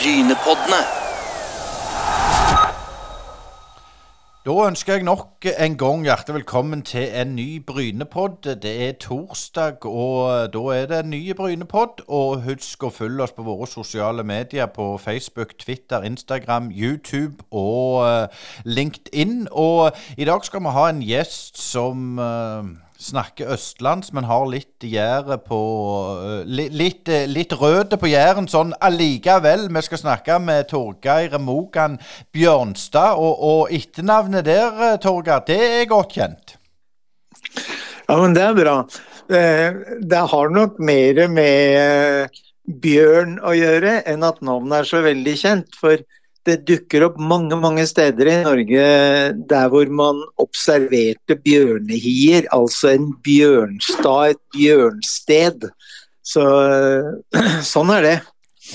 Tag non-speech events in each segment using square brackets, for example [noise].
Brynepoddene. Da ønsker jeg nok en gang hjertelig velkommen til en ny Brynepodd. Det er torsdag, og da er det en ny Brynepodd. Og husk å følge oss på våre sosiale medier på Facebook, Twitter, Instagram, YouTube og eh, LinkedIn. Og i dag skal vi ha en gjest som eh, snakker østlands, men har litt gjære på uh, Litt, uh, litt røde på Jæren sånn allikevel. Vi skal snakke med Torgeir Mogan Bjørnstad, og, og etternavnet der, uh, Torgeir, det er godt kjent? Ja, men det er bra. Det har nok mer med bjørn å gjøre enn at navnet er så veldig kjent. For det dukker opp mange mange steder i Norge der hvor man observerte bjørnehier, altså en bjørnstad, et bjørnsted. Så, [clears throat] sånn er det.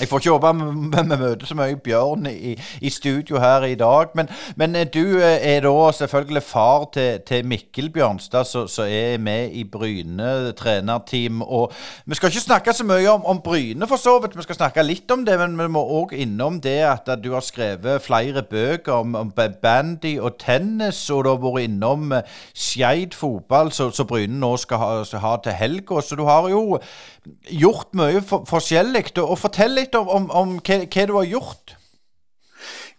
Jeg får ikke håpe vi møter så mye bjørn i, i, studio her i dag. Men, men, eh, du eh, er da selvfølgelig far til, til Mikkel Bjørnstad, som er med i Bryne trenerteam. Og vi skal ikke snakke så mye om, om, Bryne, for så vidt. Vi skal snakke litt om det, men vi må òg innom det at du har skrevet flere bøker om, om bandy og tennis, og du har vært innom eh, Skeid fotball, som Bryne nå skal ha, skal ha til helga. Så du har jo gjort mye for, forskjellig. Og fortell litt om, om, om hva, hva, du har gjort.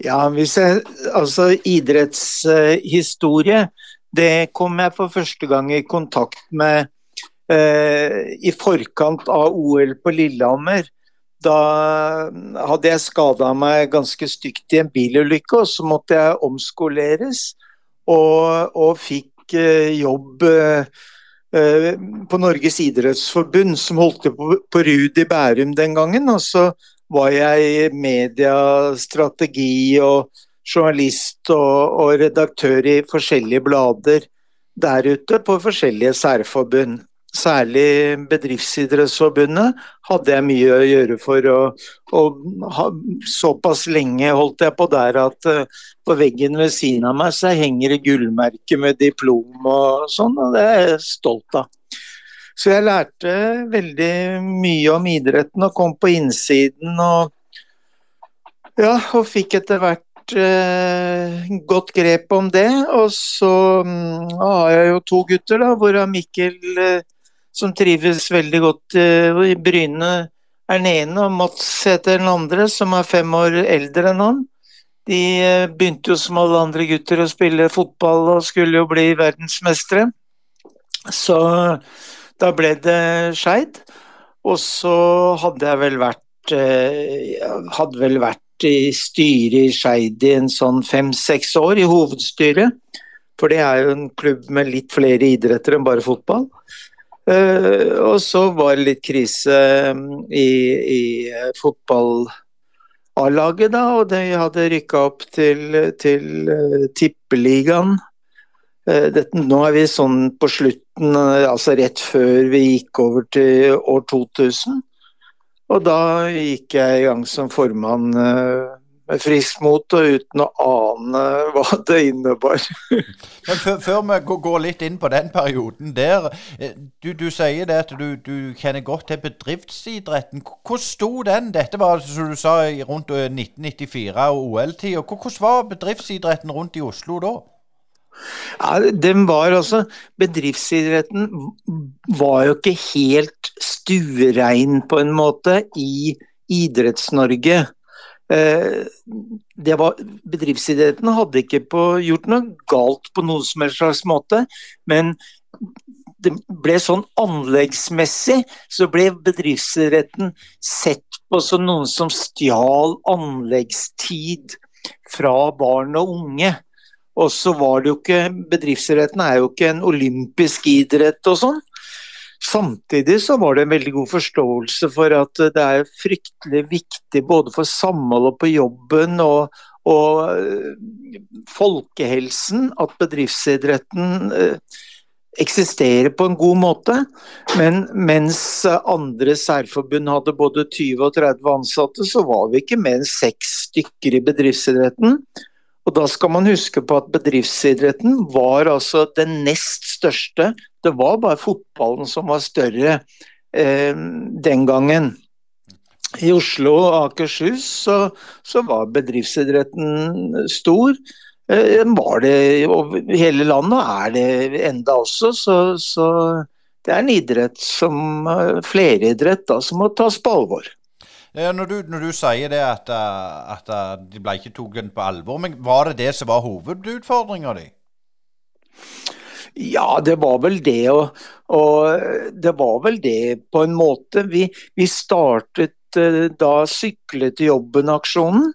Ja, hvis jeg, altså idrettshistorie, det kom jeg for første gang i kontakt med eh, i forkant av OL på Lillehammer. Da hadde jeg skada meg ganske stygt i en bilulykke, og så måtte jeg omskoleres. Og, og fikk eh, jobb Eh, på Norges idrettsforbund, som holdt til på, på Rud i Bærum den gangen. Og så var jeg mediestrategi og journalist og, og redaktør i forskjellige blader der ute på forskjellige særforbund særlig Bedriftsidrettsforbundet, hadde jeg mye å gjøre for. Og, og ha, såpass lenge holdt jeg på der at uh, på veggen ved siden av meg så henger det gullmerke med diplom og sånn, og det er jeg stolt av. Så jeg lærte veldig mye om idretten og kom på innsiden og ja, og fikk etter hvert eh, godt grep om det. Og så mm, har jeg jo to gutter, da, hvorav Mikkel eh, som trives veldig godt uh, i Bryne, er den ene, og Mats heter den andre, som er fem år eldre enn han. De uh, begynte jo som alle andre gutter å spille fotball og skulle jo bli verdensmestere. Så da ble det Skeid. Og så hadde jeg vel vært uh, Hadde vel vært i styret i Skeid i en sånn fem-seks år, i hovedstyret. For det er jo en klubb med litt flere idretter enn bare fotball. Uh, og så var det litt krise um, i, i uh, fotball-A-laget, da. Og de hadde rykka opp til, til uh, tippeligaen. Dette, nå er vi sånn på slutten, altså rett før vi gikk over til år 2000. Og da gikk jeg i gang som formann med friskt mot og uten å ane hva det innebar. [laughs] Men før, før, vi går litt inn på den perioden der, eh, du, du sier det at du, du, kjenner godt til bedriftsidretten. Hvordan sto den? Dette var som du sa rundt 1994 eh, og OL-tida. Hvordan var bedriftsidretten rundt i Oslo da? Ja, den var altså Bedriftsidretten var jo ikke helt stuerein på en måte i Idretts-Norge. Eh, var, bedriftsidretten hadde ikke på, gjort noe galt på noen som helst slags måte, men det ble sånn anleggsmessig så ble bedriftsidretten sett på som noen som stjal anleggstid fra barn og unge. Og så var det jo ikke Bedriftsidretten er jo ikke en olympisk idrett og sånn. Samtidig så var det en veldig god forståelse for at det er fryktelig viktig både for samholdet på jobben og, og eh, folkehelsen at bedriftsidretten eh, eksisterer på en god måte. Men mens andre særforbund hadde både 20 og 30 ansatte, så var vi ikke mer enn seks stykker i bedriftsidretten. Og da skal man huske på at bedriftsidretten var altså den nest største. Det var bare fotballen som var større eh, den gangen. i Oslo og Akershus så, så var bedriftsidretten stor. Eh, var det over hele landet, og er det enda også. Så, så det er en idrett som eh, fleridrett da, som må tas på alvor. Ja, når, du, når, du, sier det at, at de ble ikke tatt på alvor, men var det det som var hovedutfordringa di? Ja, det var vel det. Og, og, det var vel det på en måte. Vi, vi startet da Sykle til jobben-aksjonen,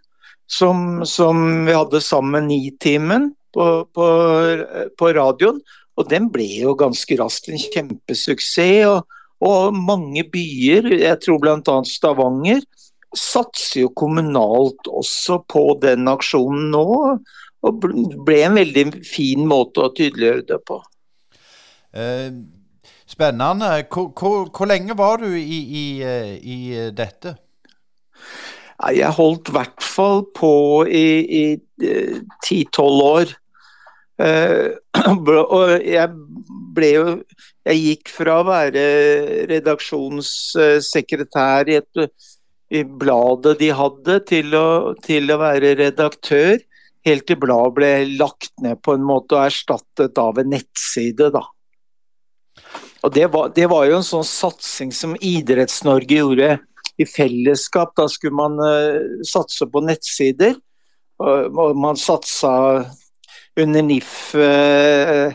som, som, vi hadde sammen Nitimen på, på, på radioen. Og den ble jo ganske raskt en kjempesuksess. Og, og mange byer, jeg tror bl.a. Stavanger, satser jo kommunalt også på den aksjonen nå. Og ble en veldig fin måte å tydeliggjøre det på. Eh, spennende. Hvor, hvor, hvor, lenge var du i, i, eh, i dette? Jeg holdt i hvert fall på i eh, ti-tolv år. [clears throat] og jeg ble jo Jeg gikk fra å være redaksjonssekretær i, et, i bladet de hadde, til å, til å være redaktør. Helt til bladet ble lagt ned på en måte og erstattet av en nettside. da. Og det var, det var, jo en sånn satsing som Idretts-Norge gjorde i fellesskap. Da skulle man uh, satse på nettsider. Og, og man satsa under NIF-regi uh,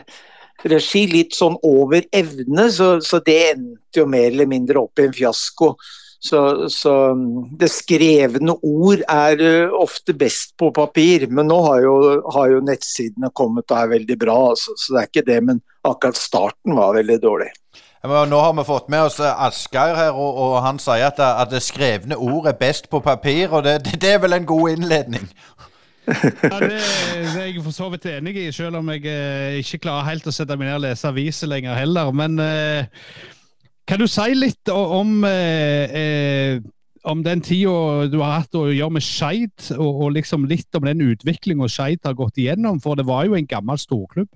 litt sånn over evne, så, så, det endte jo mer eller mindre opp i en fiasko. Så, så, det skrevne ord er uh, ofte best på papir, men nå har jo, har jo nettsidene kommet og er veldig bra, altså, så det er ikke det. Men akkurat starten var veldig dårlig. Ja, nå har vi fått med oss eh, Asgeir her, og, og, han sier at, at, det skrevne ord er best på papir, og det, [laughs] det er vel en god innledning? Ja, det, det, er jeg for så vidt enig i, selv om jeg eh, ikke klarer helt å sette meg ned og lese aviser lenger heller. Men eh, kan du si litt om, eh, om den tida du har hatt å gjøre med Skeid, og, og, liksom litt om den utviklinga Skeid har gått igjennom? For det var jo en gammel storklubb?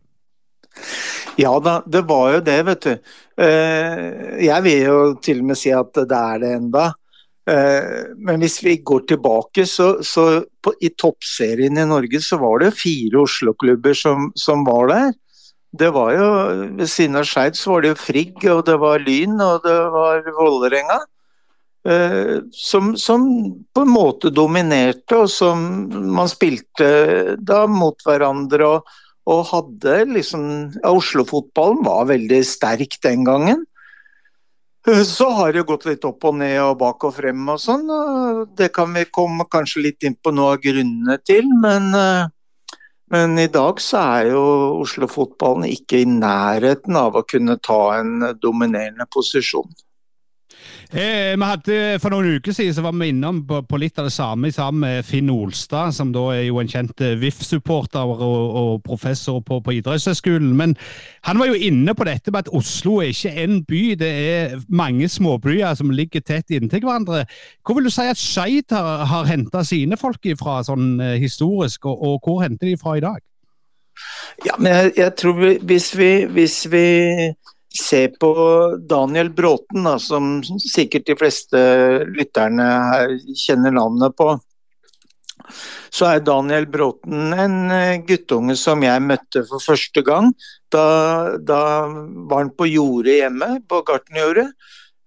Ja da, det var jo det, vet du. Jeg vil jo til og med si at det er det enda. Eh, men hvis vi går tilbake, så, så på, i toppserien i Norge så var det fire Oslo-klubber som, som, var der. Det var jo, Ved siden av Skeid så var det jo Frigg, og det var Lyn og det var Vålerenga. Eh, som, som, på en måte dominerte, og som man spilte da mot hverandre. og og hadde liksom ja, Oslo-fotballen var veldig sterk den gangen. Så har det gått litt opp og ned og bak og frem og sånn. Det kan vi komme kanskje litt inn på noe av grunnene til, men, men i dag så er jo Oslo-fotballen ikke i nærheten av å kunne ta en dominerende posisjon. Eh, vi hadde, For noen uker siden så var vi innom på, på litt av det samme sammen med Finn Olstad, som da er jo en kjent eh, VIF-supporter og, og, professor på, på idrettshøyskolen. Men han var jo inne på dette med at Oslo er ikke én by, det er mange småbyer som ligger tett inntil hverandre. Hvor vil du si at Skeid har, har henta sine folk ifra sånn eh, historisk, og, og, hvor henter de fra i dag? Ja, men jeg, jeg tror vi, hvis vi, hvis vi se på Daniel Bråten, da, som sikkert de fleste lytterne her kjenner navnet på. Så er Daniel Bråten en eh, guttunge som jeg møtte for første gang. Da, da var han på jordet hjemme, på gartnerjordet.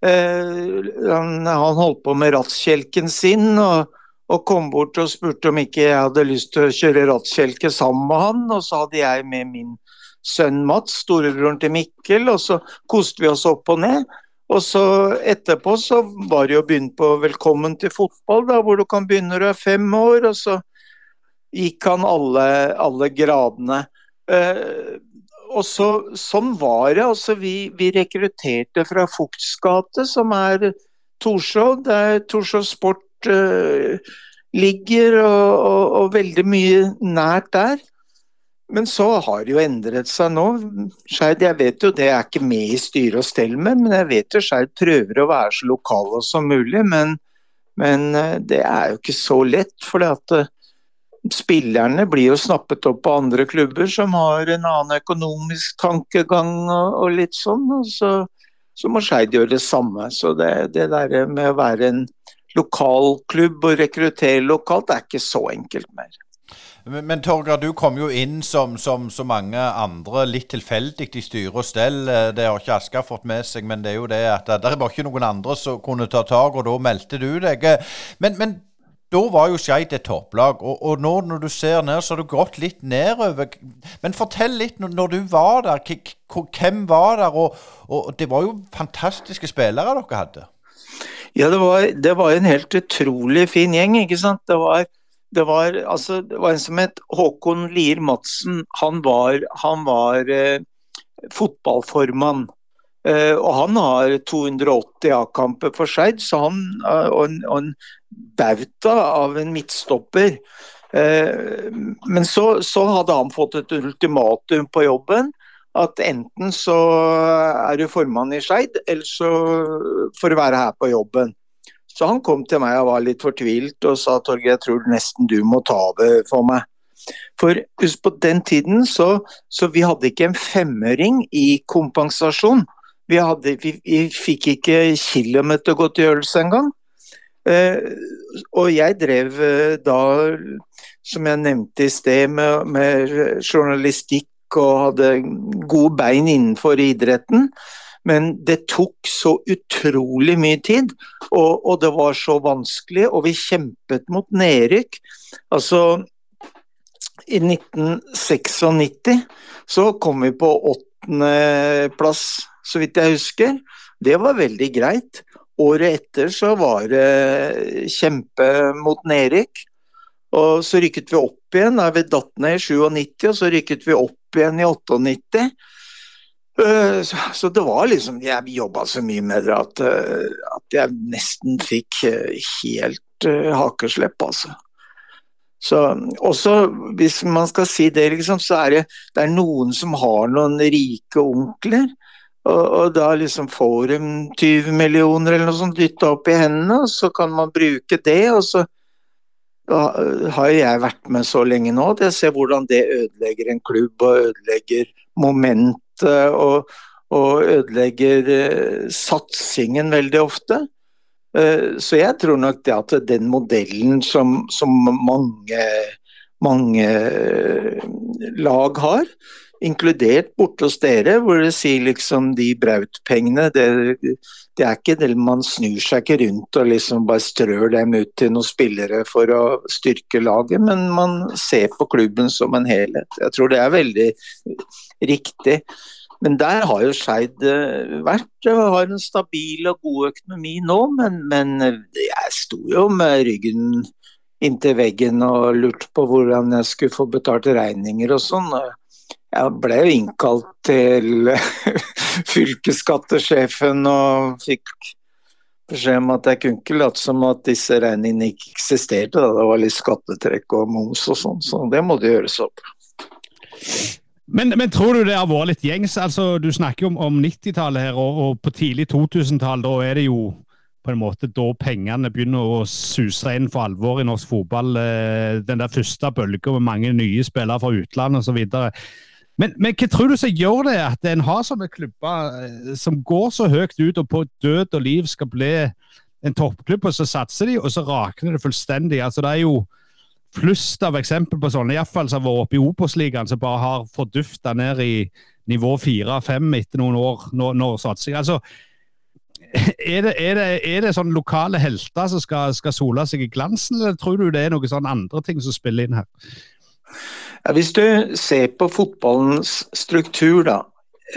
Eh, han, han, holdt på med rattkjelken sin, og, og, kom bort og spurte om ikke jeg hadde lyst til å kjøre rattkjelke sammen med han. Og så hadde jeg med min sønn Mats, storebroren til Mikkel, og så koste vi oss opp og ned. Og så etterpå så var det jo begynt på Velkommen til fotball, da, hvor du kan begynne når du er fem år. Og så gikk han alle, alle gradene. Eh, og så, sånn var det. altså Vi, vi rekrutterte fra Fugts gate, som er Torshov. Der Torshov Sport eh, ligger, og, og, og, veldig mye nært der. Men så har det jo endret seg nå. Skeid, jeg vet jo det er ikke med i styre og stell med, men jeg vet jo Skeid prøver å være så lokale som mulig. Men, men eh, det er jo ikke så lett, for at eh, spillerne blir jo snappet opp av andre klubber som har en annen økonomisk tankegang og, og litt sånn. og så, så må Skeid gjøre det samme. Så det, det der med å være en lokal klubb og rekruttere lokalt det er ikke så enkelt mer. Men, men du kom jo inn som, så mange andre litt tilfeldig i styre og stell. Eh, det har ikke Asker fått med seg, men det er jo det at det er bare ikke noen andre som kunne ta tak, og da meldte du deg. Men, men da var jo Skeid et topplag, og, og, nå når du ser ned, så har du gått litt nedover. Men fortell litt, når du var der, hvem var der? Og, og det var jo fantastiske spillere dere hadde. Ja, det var, det var en helt utrolig fin gjeng, ikke sant. Det var det var, altså, det var en som het Håkon Lier Madsen. Han var, han var eh, fotballformann. Eh, og han har 280 A-kamper for Skeid, så han eh, og en, og en bauta av en midtstopper. Eh, men så, så, hadde han fått et ultimatum på jobben. At enten så er du formann i Skeid, eller så får du være her på jobben. Så han kom til meg og var litt fortvilt og sa Torgeir, jeg tror nesten du må ta det for meg. For husk på den tiden så, så vi hadde ikke en femøring i kompensasjon. Vi, hadde, vi, vi fikk ikke kilometergodtgjørelse engang. Eh, og jeg drev eh, da, som jeg nevnte i sted, med, med journalistikk og hadde gode bein innenfor idretten. Men det tok så utrolig mye tid, og, og, det var så vanskelig, og vi kjempet mot nedrykk. Altså, i 1996 så kom vi på åttendeplass, så vidt jeg husker. Det var veldig greit. Året etter så var det kjempe mot nedrykk. Og så rykket vi opp igjen, da vi datt ned i 97, og så rykket vi opp igjen i 98. Eh, så det var liksom Jeg jobba så mye med det at, eh, at jeg nesten fikk eh, helt hakeslepp, altså. Så også hvis man skal si det, liksom, så er det, det er noen som har noen rike onkler. Og, og da liksom får de 20 millioner eller noe sånt dytta opp i hendene, og så kan man bruke det. Og så har jeg vært med så lenge nå at jeg ser hvordan det ødelegger en klubb og ødelegger moment og, og ødelegger eh, satsingen veldig ofte. Eh, så jeg tror nok det at den modellen som, som mange, mange eh, lag har, inkludert borte hos dere, hvor det sier liksom de Braut-pengene det, det, er ikke det man snur seg ikke rundt og liksom bare strør dem ut til noen spillere for å styrke laget, men man ser på klubben som en helhet. Jeg tror det er veldig riktig. Men der har jo Skeid eh, vært og har en stabil og god økonomi nå, men, men jeg sto jo med ryggen inntil veggen og lurte på hvordan jeg skulle få betalt regninger og sånn. Jeg ble jo innkalt til [laughs] fylkesskattesjefen og fikk beskjed om at jeg kunne ikke late som at disse regningene ikke eksisterte. Da. Det var litt skattetrekk og moms og sånn, så det måtte gjøres opp. Men, men, tror du det har vært litt gjengs? Altså, du snakker om, om 90-tallet her, og, og, på tidlig 2000-tall. Da er det jo på en måte da pengene begynner å suse inn for alvor i norsk fotball. Eh, den der første bølga med mange nye spillere fra utlandet osv. Men, men hva tror du som gjør det at en har sånne klubber eh, som går så høyt ut og på død og liv skal bli en toppklubb, og så satser de, og så rakner det fullstendig. Altså, det er jo flust av eksempel på sånne, iallfall som har vært oppe i Obos-ligaen, som bare har fordufta ned i nivå fire-fem etter noen år. når, når satsing. Altså, er det, er, det, er det sånne lokale helter som skal, skal, sole seg i glansen, eller tror du det er noen andre ting som spiller inn her? Ja, hvis du ser på fotballens struktur, da,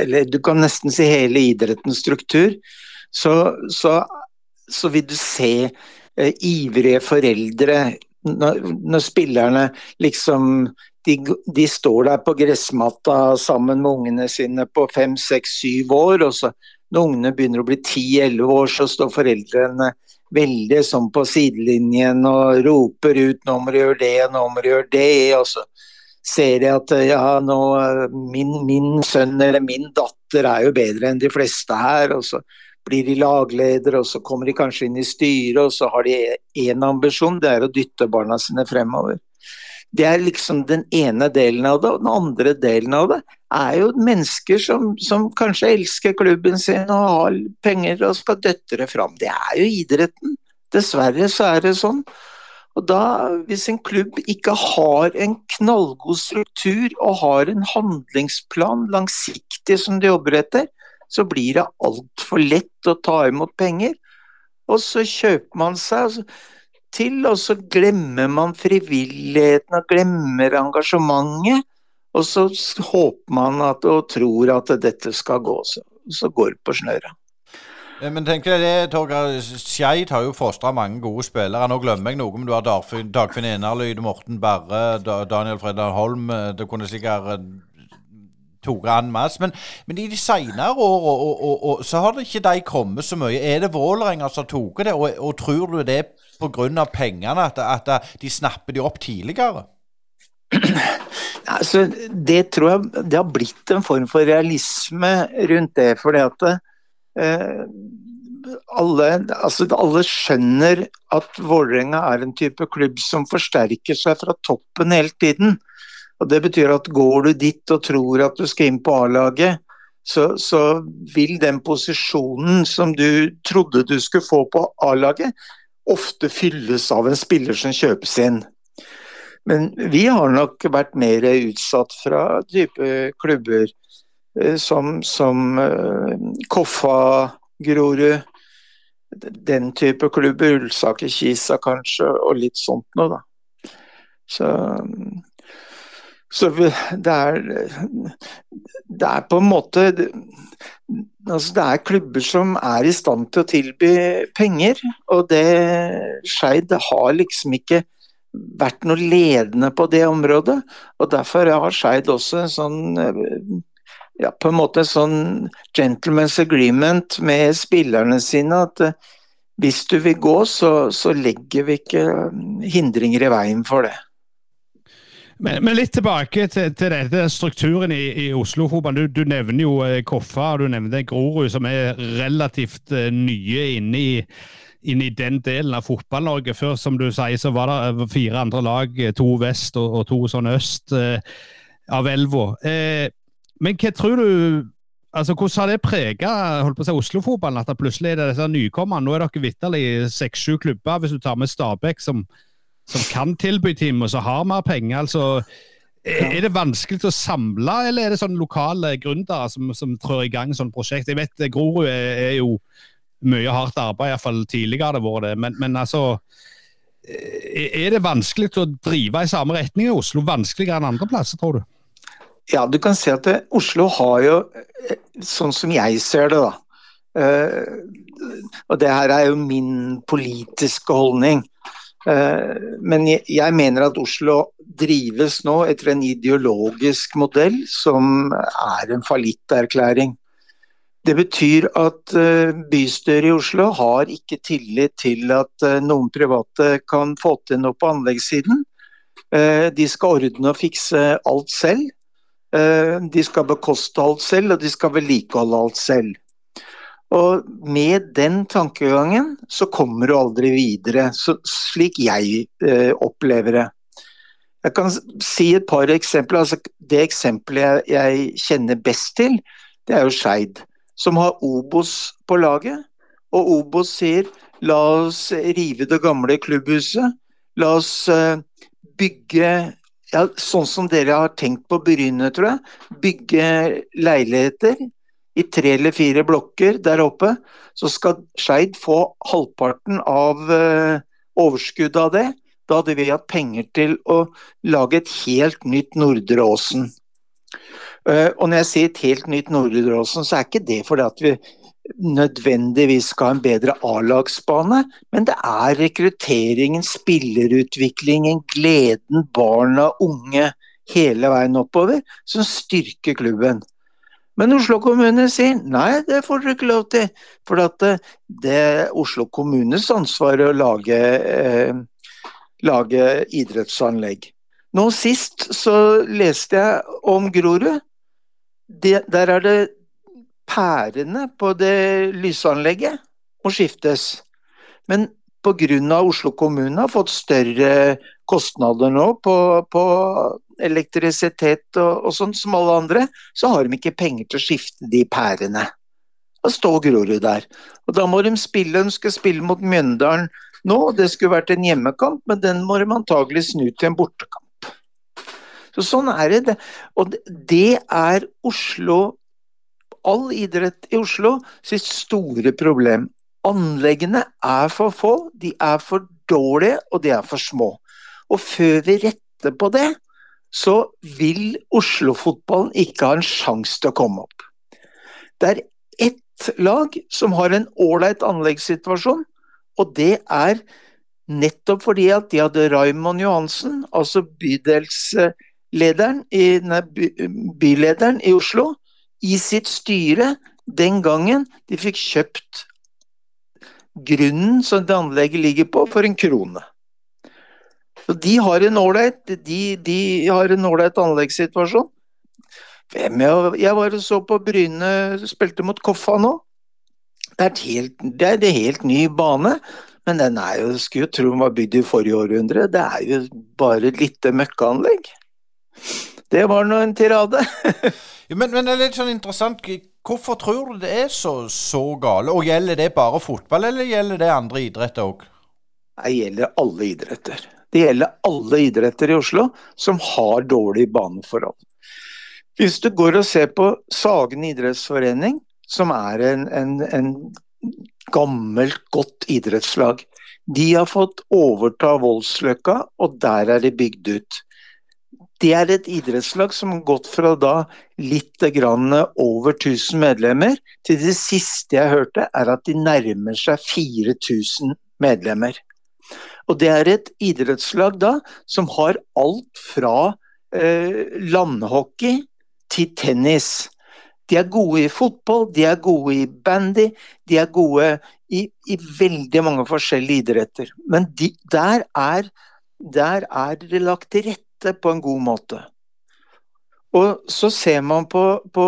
eller du kan nesten si hele idrettens struktur, så, så, så vil du se eh, ivrige foreldre når, når, spillerne liksom de, de, står der på gressmatta sammen med ungene sine på fem, seks, syv år, og så når ungene begynner å bli ti-elleve år, så står foreldrene veldig sånn på sidelinjen og roper ut 'nå må du gjøre det', 'nå må du gjøre det', og så ser jeg at ja, nå, min, min, sønn eller min datter er jo bedre enn de fleste her. og så blir de lagledere, og så kommer de kanskje inn i styret, og så har de én ambisjon, det er å dytte barna sine fremover. Det er liksom den ene delen av det, og den andre delen av det er jo mennesker som, som kanskje elsker klubben sin og har penger og skal døtte det fram. Det er jo idretten. Dessverre så er det sånn. Og da, hvis en klubb ikke har en knallgod struktur og har en handlingsplan langsiktig som de jobber etter, så blir det altfor lett å ta imot penger. Og så kjøper man seg til, og så glemmer man frivilligheten og glemmer engasjementet. Og så håper man at, og tror at dette skal gå, så, så går det på snøret. Men tenk deg det, Torgeir. Skeid har jo fostra mange gode spillere. Nå glemmer jeg noe, men du har Dagfinn, Enerlyd, Morten Berre, Daniel Fredda Holm. Eh, det kunne sikkert eh, Tore Anmas. Men, men, i de senere åra så har det ikke de kommet så mye. Er det Vålerenga som tok det, og, og, tror du det er pga. pengene at, at de snapper de opp tidligere? [clears throat] Altså, det tror jeg det har blitt en form for realisme rundt det. fordi at eh, alle, altså alle, skjønner at Vålerenga er en type klubb som forsterker seg fra toppen hele tiden. Og Det betyr at går du dit og tror at du skal inn på A-laget, så, så, vil den posisjonen som du trodde du skulle få på A-laget, ofte fylles av en spiller som kjøpes inn. Men vi har nok vært mer utsatt fra type klubber eh, som, som eh, Koffa, Grorud, den type klubber. Ulsaker, Kisa kanskje, og litt sånt noe, da. Så, så det er Det er på en måte altså Det er klubber som er i stand til å tilby penger, og det Skeid har liksom ikke vært noe ledende på det området. Og derfor har Skeid også en sånn ja, på en måte sånn gentleman's agreement med spillerne sine at uh, hvis du vil gå, så, så, legger vi ikke hindringer i veien for det. Men, men litt tilbake til, til dette strukturen i, i Oslo-fotballen. Du, du, nevner jo eh, Koffa og du nevner Grorud, som er relativt nye inne i inn i den delen av Fotball-Norge. Før som du sier, så var det fire andre lag, to vest og, og to sånn øst eh, av elva. Eh, men hva tror du altså Hvordan har det prega si, Oslo-fotballen? At det plutselig er det disse nykommerne? Nå er dere vitterlig seks-sju klubber, hvis du tar med Stabæk, som, som kan tilby team, og som har mer penger. altså er det vanskelig å samle, eller er det sånn lokale gründere som, som trør i gang sånn prosjekt? Jeg vet Grorud er, er jo mye hardt arbeid, iallfall tidligere har det vært det. Men, men, altså Er det vanskelig å drive i samme retning i Oslo? Vanskeligere enn andre plasser, tror du? Ja, du kan si at det, Oslo har jo, eh, sånn som jeg ser det, da uh, Og det her er jo min politiske holdning. Men jeg, jeg, mener at Oslo drives nå etter en ideologisk modell som er en fallitterklæring. Det betyr at eh, bystyret i Oslo har ikke tillit til at eh, noen private kan få til noe på anleggssiden. Eh, de skal ordne og fikse alt selv. De skal bekoste alt selv, og de skal vedlikeholde alt selv. Og med den tankegangen så kommer du aldri videre, slik jeg opplever det. Jeg kan si et par eksempler. Altså, det eksempelet jeg, jeg kjenner best til, det er jo Skeid som har Obos på laget. Og Obos sier la oss rive det gamle klubbhuset. La oss eh, bygge ja, sånn som dere har tenkt på Bryne, tror jeg. Bygge leiligheter i tre eller fire blokker der oppe. Så skal Skeid få halvparten av uh, overskuddet av det. Da hadde vi hatt penger til å lage et helt nytt Nordre Åsen. Eh, og når jeg sier et helt nytt Nordre Åsen, så er ikke det fordi at vi nødvendigvis skal ha en bedre A-lagsbane, men det er rekrutteringen, spillerutviklingen, gleden, barna, unge hele veien oppover som styrker klubben. Men Oslo kommune sier nei, det får dere ikke lov til. For eh, det er Oslo kommunes ansvar å lage, eh, lage idrettsanlegg. Nå sist så leste jeg om Grorud det, der er det pærene på det lysanlegget må skiftes. Men pga. Oslo kommune har fått større kostnader nå på, på elektrisitet og, og sånn som alle andre, så har de ikke penger til å skifte de pærene. Da står Grorud der. Og da må de spille, de skal spille mot Mjøndalen nå. Det skulle vært en hjemmekamp, men den må de antagelig snu til en bortekamp. Så sånn er det. Og det er Oslo All idrett i Oslo sitt store problem. Anleggene er for få, de er for dårlige, og de er for små. Og før vi retter på det, så vil Oslo-fotballen ikke ha en sjanse til å komme opp. Det er ett lag som har en ålreit anleggssituasjon, og det er nettopp fordi at de hadde Raymond Johansen, altså bydelslederen i, nei, bylederen i Oslo, i sitt styre den gangen de fikk kjøpt grunnen som det anlegget ligger på, for en krone. Så de har en ålreit de, de har en ålreit anleggssituasjon. Jeg var og så på Bryne spilte mot Koffa nå. Det er, helt, det er en helt ny bane, men den er jo, skulle jo tro den var bygd i forrige århundre. Det er jo bare et lite møkkaanlegg. Det var nå en tirade. [laughs] men, men, det er litt sånn interessant. Hvorfor tror du det er så, så gale? Og Gjelder det bare fotball, eller gjelder det andre idretter òg? Det gjelder alle idretter. Det gjelder alle idretter i Oslo som har dårlige baneforhold. Hvis du går og ser på Sagen idrettsforening, som er en, en, en gammelt, godt idrettslag. De har fått overta Voldsløkka, og der er de bygd ut. Det er et idrettslag som har gått fra da litt grann over 1000 medlemmer, til det siste jeg hørte er at de nærmer seg 4000 medlemmer. Og det er et idrettslag da som har alt fra eh, landhockey til tennis. De er gode i fotball, de er gode i bandy, de er gode i, i veldig mange forskjellige idretter. Men de, der, er, der er det lagt til rette på en god måte. Og så ser man på, på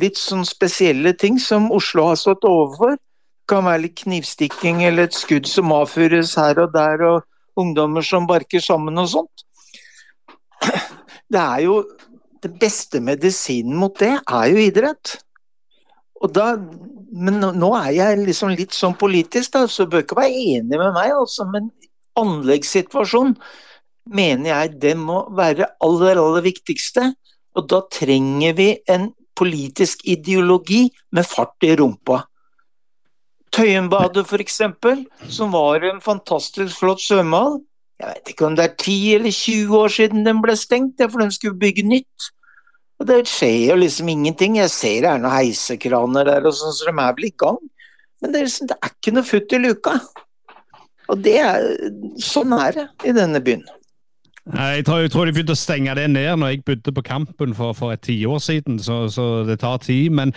litt sånn spesielle ting som Oslo har stått overfor. Det kan være litt knivstikking eller et skudd som avfyres her og der, og ungdommer som barker sammen og sånt. Det er jo den beste medisinen mot det er jo idrett. Og da, men nå er jeg liksom litt sånn politisk, da, så bør ikke være enig med meg, altså. Men anleggssituasjonen mener jeg det må være aller, aller viktigste. Og da trenger vi en politisk ideologi med fart i rumpa. Tøyenbadet f.eks., som var en fantastisk flott svømmehall, jeg vet ikke om det er 10 eller 20 år siden den ble stengt, for den skulle bygge nytt. Og det skjer jo liksom ingenting. Jeg ser det er noen heisekraner der, og sånn, så de er vel i gang. Men det er, liksom, det er ikke noe futt i luka. Og det er, sånn er det i denne byen. Jeg tror, jeg tror, de begynte å stenge det ned når jeg bodde på Kampen for, for et tiår siden, så, så, det tar tid. Men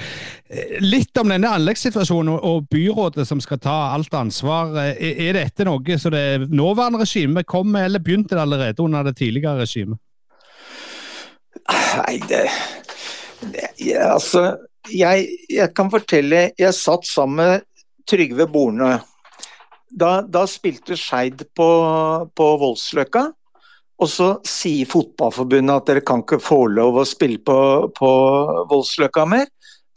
eh, litt om denne anleggssituasjonen og byrådet som skal ta alt ansvar. Er, er dette noe så det nåværende regimet kom med, eller begynte det allerede under det tidligere regimet? Nei, det, det ja, Altså, jeg, jeg, kan fortelle Jeg satt sammen med Trygve Borne. Da, da spilte Skeid på, på Voldsløkka. Og så sier Fotballforbundet at dere kan ikke få lov å spille på, på Voldsløkka mer.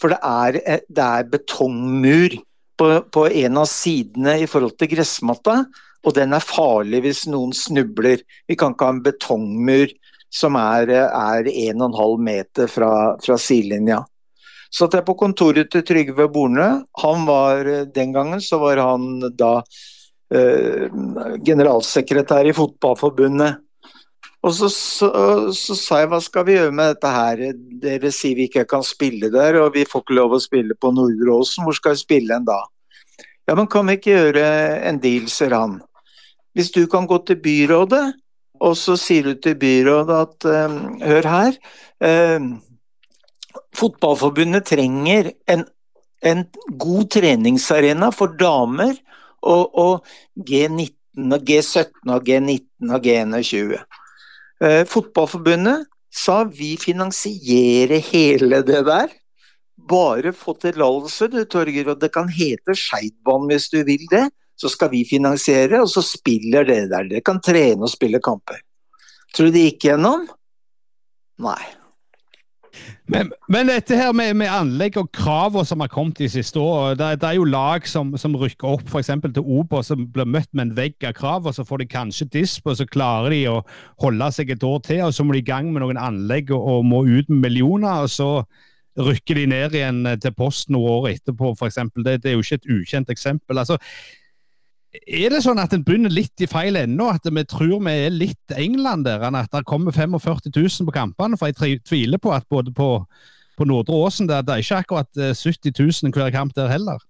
For det er, det er betongmur på, på, en av sidene i forhold til gressmatta. Og den er farlig hvis noen snubler. Vi kan ikke ha en betongmur som er, er 1,5 meter fra, fra sidelinja. Satt jeg på kontoret til Trygve Borne. Han var, den gangen så var han da eh, generalsekretær i Fotballforbundet. Og så, så, så, sa jeg hva skal vi gjøre med dette her, dere sier vi ikke kan spille der, og vi får ikke lov å spille på Nordre Åsen, hvor skal vi spille en da? Ja, men kan vi ikke gjøre en deal, sier han. Hvis du kan gå til byrådet, og så sier du til byrådet at um, hør her, um, Fotballforbundet trenger en, en, god treningsarena for damer og, og G19 og G17 og G19 og G21. Eh, fotballforbundet sa vi finansierer hele det der. Bare få tillatelse, du Torger, og det kan hete Skeidbanen hvis du vil det. Så skal vi finansiere, og så spiller dere der. Dere kan trene og spille kamper. Tror du det gikk gjennom? Nei. Men, men, dette her med, med anlegg og kravene som har kommet de siste årene det, det, er jo lag som, som rykker opp f.eks. til Obos som blir møtt med en vegg av krav, og så får de kanskje disp, og så klarer de å holde seg et år til, og så må de i gang med noen anlegg og, og må ut med millioner. og så rykker de ned igjen til posten noen år etterpå, f.eks. Det, det er jo ikke et ukjent eksempel. altså er det sånn at en begynner litt i feil ende, at vi tror vi er litt England der, enn at det kommer 45 000 på kampene? For jeg tviler på at både på, på Nordre Åsen det, det er ikke akkurat 70 eh, 000 hver kamp der heller.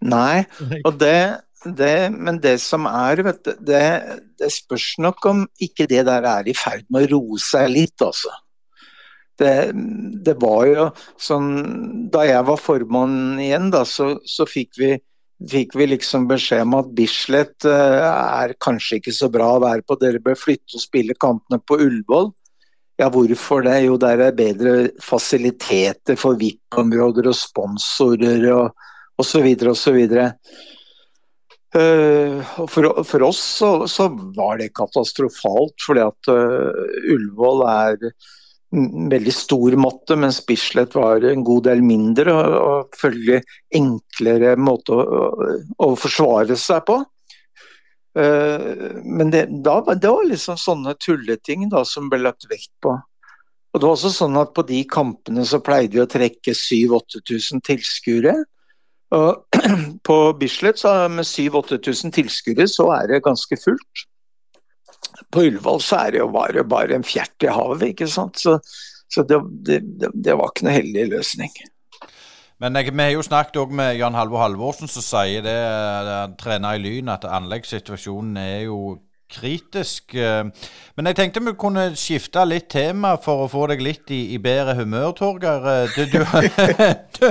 Nei, og det, det, men det som er, vet du, det, det, spørs nok om ikke det der er i ferd med å roe seg litt, altså. Det, det, var jo sånn Da jeg var formann igjen, da, så, så fikk vi fikk vi liksom beskjed om at Bislett eh, er kanskje ikke så bra å være på, dere bør flytte og spille kampene på Ullevål. Ja, hvorfor det? Jo, der er bedre fasiliteter for VIP-områder og sponsorer og osv. osv. Uh, for, for oss så, så, var det katastrofalt, fordi at uh, Ullevål er veldig stor måte, mens Bislett var en god del mindre og, følgelig enklere måte å, å, forsvare seg på. Uh, men det, da, det, var liksom sånne tulleting da, som ble lagt vekt på. Og det var også sånn at På de kampene så pleide vi å trekke 7000-8000 tilskuere. [clears throat] På Bislett så med 7000-8000 tilskuere så er det ganske fullt på Ullevål så er det jo bare, bare en fjert i havet, ikke sant. Så, så det, det, det, var ikke noe heldig løsning. Men jeg, vi har jo snakket med Jan Halvor Halvorsen, som sier det, han trener i Lyn, at anleggssituasjonen er jo kritisk. Men jeg tenkte vi kunne skifte litt tema for å få deg litt i, i bedre humør, Torgeir. Du, du, [laughs] du,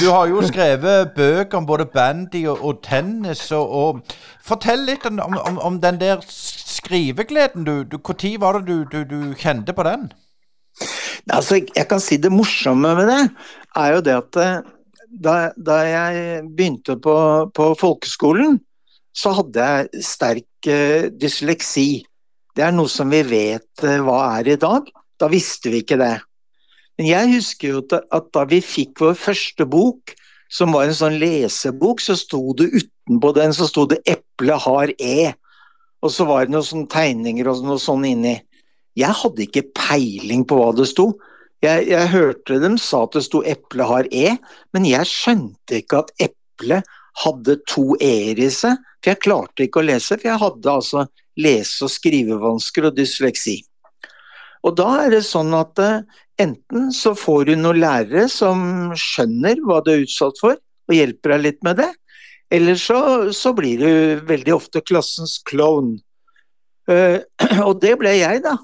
du, har jo skrevet bøker om både bandy og, og tennis. Og, og, fortell litt om, om, om den der skrivegleden du Når var det du, du, du, kjente på den? Altså, jeg kan si Det morsomme med det er jo det at eh, da, da jeg begynte på, på, folkeskolen, så hadde jeg sterk uh, dysleksi. Det er noe som vi vet uh, hva er i dag. Da visste vi ikke det. Men jeg husker jo at da vi fikk vår første bok, som var en sånn lesebok, så sto det utenpå den så sto det 'Eple har E'. Og så var det noen sånne tegninger og noe sånn inni. Jeg hadde ikke peiling på hva det sto. Jeg, jeg hørte dem sa at det sto 'eple har e', men jeg skjønte ikke at eple hadde to e-er i seg. For jeg klarte ikke å lese, for jeg hadde altså lese- og skrivevansker og dysleksi. Og da er det sånn at uh, enten så får du noen lærere som skjønner hva du er utsatt for, og hjelper deg litt med det, eller så, så, blir du veldig ofte klassens klovn. Uh, [clears throat] og det ble jeg, da.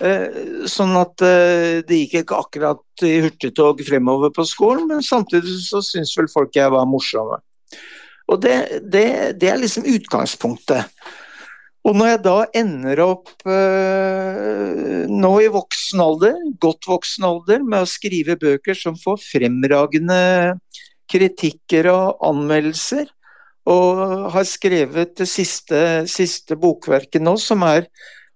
Uh, sånn at uh, det gikk ikke akkurat i hurtigtog fremover på skolen, men samtidig så syns vel folk jeg var morsomme. Og det, det, det, er liksom utgangspunktet. Og når jeg da ender opp nå i voksen alder, godt voksen alder, med å skrive bøker som får fremragende kritikker og anmeldelser. Og har skrevet det siste, siste bokverket nå, som er